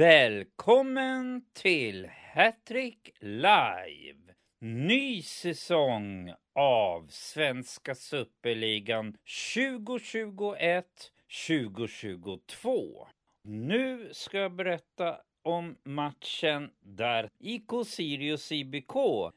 Välkommen till Hattrick Live! Ny säsong av Svenska Superligan 2021-2022. Nu ska jag berätta om matchen där IK Sirius IBK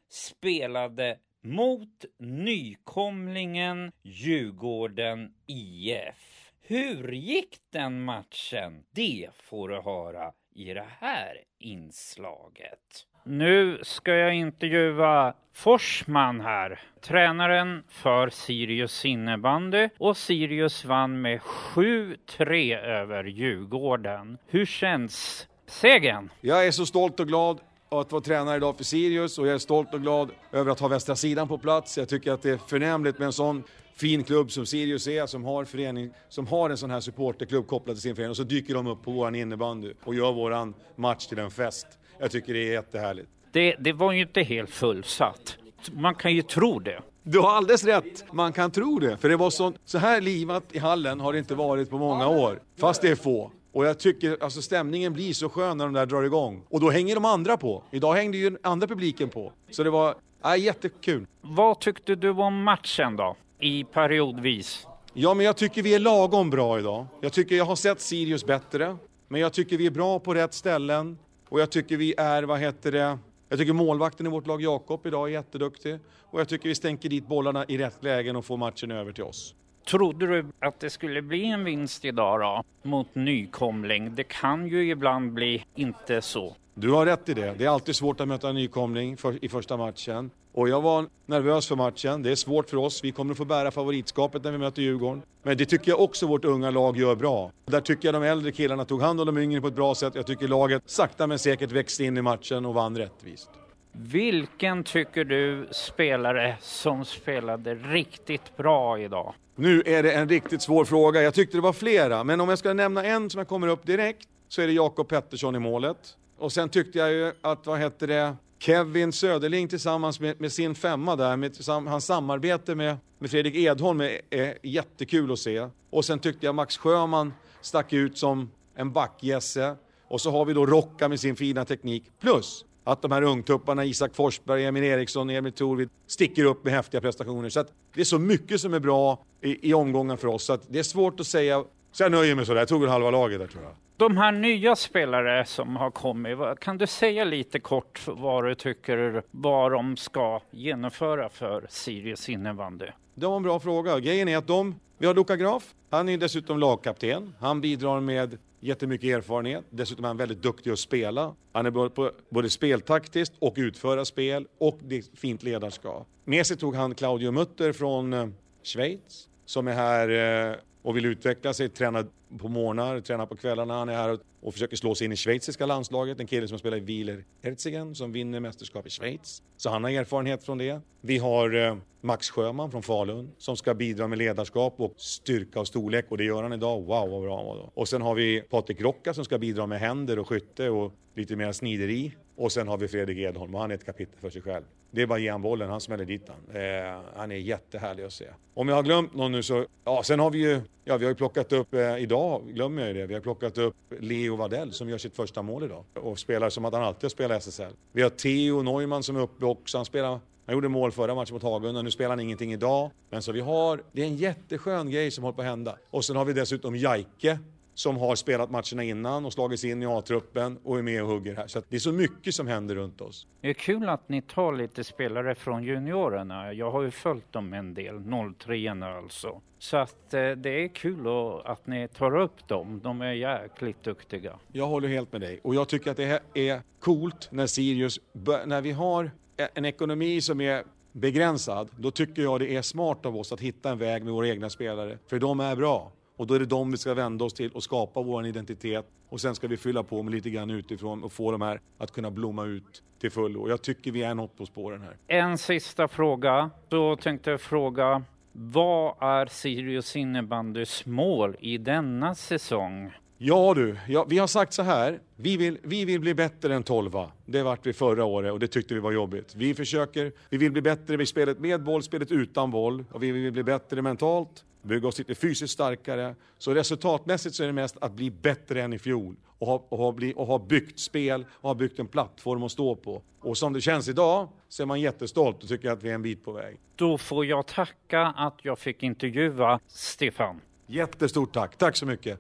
spelade mot nykomlingen Djurgården IF. Hur gick den matchen? Det får du höra i det här inslaget. Nu ska jag intervjua Forsman här, tränaren för Sirius innebandy och Sirius vann med 7-3 över Djurgården. Hur känns segern? Jag är så stolt och glad att vara tränare idag för Sirius och jag är stolt och glad över att ha västra sidan på plats. Jag tycker att det är förnämligt med en sån fin klubb som Sirius är, som har, förening, som har en sån här supporterklubb kopplad till sin förening och så dyker de upp på våran innebandy och gör våran match till en fest. Jag tycker det är jättehärligt. Det, det var ju inte helt fullsatt. Man kan ju tro det. Du har alldeles rätt, man kan tro det. För det var så, så här livat i hallen har det inte varit på många år. Fast det är få. Och jag tycker alltså stämningen blir så skön när de där drar igång. Och då hänger de andra på. Idag hängde ju den andra publiken på. Så det var ja, jättekul. Vad tyckte du om matchen då? I periodvis? Ja, men jag tycker vi är lagom bra idag. Jag tycker jag har sett Sirius bättre. Men jag tycker vi är bra på rätt ställen. Och jag tycker vi är, vad heter det, jag tycker målvakten i vårt lag, Jakob, idag är jätteduktig. Och jag tycker vi stänker dit bollarna i rätt lägen och får matchen över till oss. Trodde du att det skulle bli en vinst idag då, mot nykomling? Det kan ju ibland bli inte så. Du har rätt i det. Det är alltid svårt att möta en nykomling för, i första matchen. Och jag var nervös för matchen. Det är svårt för oss. Vi kommer att få bära favoritskapet när vi möter Djurgården. Men det tycker jag också vårt unga lag gör bra. Där tycker jag de äldre killarna tog hand om de yngre på ett bra sätt. Jag tycker laget sakta men säkert växte in i matchen och vann rättvist. Vilken tycker du spelare som spelade riktigt bra idag? Nu är det en riktigt svår fråga. Jag tyckte det var flera, men om jag ska nämna en som jag kommer upp direkt så är det Jakob Pettersson i målet. Och sen tyckte jag ju att, vad hette det, Kevin Söderling tillsammans med, med sin femma där, med hans samarbete med, med Fredrik Edholm är, är jättekul att se. Och sen tyckte jag Max Sjöman stack ut som en backgässe. Och så har vi då Rocka med sin fina teknik. Plus att de här ungtupparna, Isak Forsberg, Emil Eriksson, Emil Torvid, sticker upp med häftiga prestationer. Så det är så mycket som är bra i, i omgången för oss, så det är svårt att säga. Så jag nöjer mig sådär, jag tog väl halva laget där tror jag. De här nya spelare som har kommit, kan du säga lite kort vad du tycker vad de ska genomföra för Sirius innebandy? Det var en bra fråga. Grejen är att de, vi har Luka Graf, han är dessutom lagkapten. Han bidrar med jättemycket erfarenhet. Dessutom är han väldigt duktig att spela. Han är både, både speltaktiskt och utföra spel och det är fint ledarskap. Med sig tog han Claudio Mutter från eh, Schweiz som är här eh, och vill utveckla sig, träna på morgnar, tränar på kvällarna. Han är här och försöker slå sig in i schweiziska landslaget. En kille som spelar i Wieler Herzigen som vinner mästerskap i Schweiz. Så han har erfarenhet från det. Vi har eh, Max Sjöman från Falun som ska bidra med ledarskap och styrka och storlek och det gör han idag. Wow vad bra han var då. Och sen har vi Patrik Rocka som ska bidra med händer och skytte och lite mer snideri. Och sen har vi Fredrik Edholm och han är ett kapitel för sig själv. Det är bara att ge han bollen, han smäller dit han. Eh, han är jättehärlig att se. Om jag har glömt någon nu så, ja sen har vi ju, ja vi har ju plockat upp, eh, idag glömmer jag ju det, vi har plockat upp Leo Vadell som gör sitt första mål idag. Och spelar som att han alltid har spelat SSL. Vi har Theo Neumann som är uppe också, han spelar han gjorde mål förra matchen mot Hagunda, nu spelar han ingenting idag. Men så vi har, det är en jätteskön grej som håller på att hända. Och sen har vi dessutom Jaike som har spelat matcherna innan och slagit sig in i A-truppen och är med och hugger här. Så det är så mycket som händer runt oss. Det är kul att ni tar lite spelare från juniorerna. Jag har ju följt dem en del, 03 alltså. Så att eh, det är kul att ni tar upp dem. De är jäkligt duktiga. Jag håller helt med dig och jag tycker att det är coolt när Sirius, när vi har en ekonomi som är begränsad, då tycker jag det är smart av oss att hitta en väg med våra egna spelare. För de är bra. Och då är det dem vi ska vända oss till och skapa vår identitet. Och sen ska vi fylla på med lite grann utifrån och få de här att kunna blomma ut till fullo. Och jag tycker vi är något på spåren här. En sista fråga. Då tänkte jag fråga vad är Sirius innebandys mål i denna säsong? Ja du, ja, vi har sagt så här. Vi vill, vi vill bli bättre än 12. Det vart vi förra året och det tyckte vi var jobbigt. Vi försöker, vi vill bli bättre i spelet med boll, spelet utan boll. Och vi vill bli bättre mentalt, bygga oss lite fysiskt starkare. Så resultatmässigt så är det mest att bli bättre än i fjol. Och ha, och ha, bli, och ha byggt spel och ha byggt en plattform att stå på. Och som det känns idag så är man jättestolt och tycker att vi är en bit på väg. Då får jag tacka att jag fick intervjua Stefan. Jättestort tack, tack så mycket.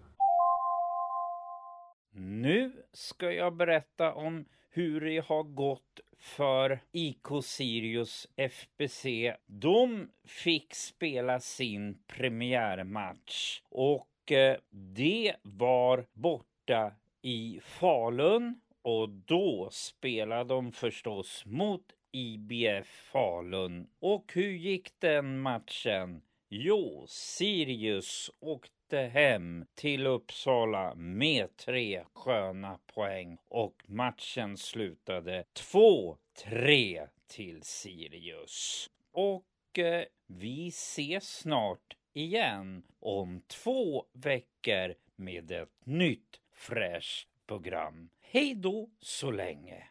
Nu ska jag berätta om hur det har gått för IK Sirius FBC. De fick spela sin premiärmatch och eh, det var borta i Falun och då spelade de förstås mot IBF Falun. Och hur gick den matchen? Jo, Sirius åkte hem till Uppsala med tre sköna poäng och matchen slutade 2-3 till Sirius. Och eh, vi ses snart igen om två veckor med ett nytt fräscht program. Hej då så länge!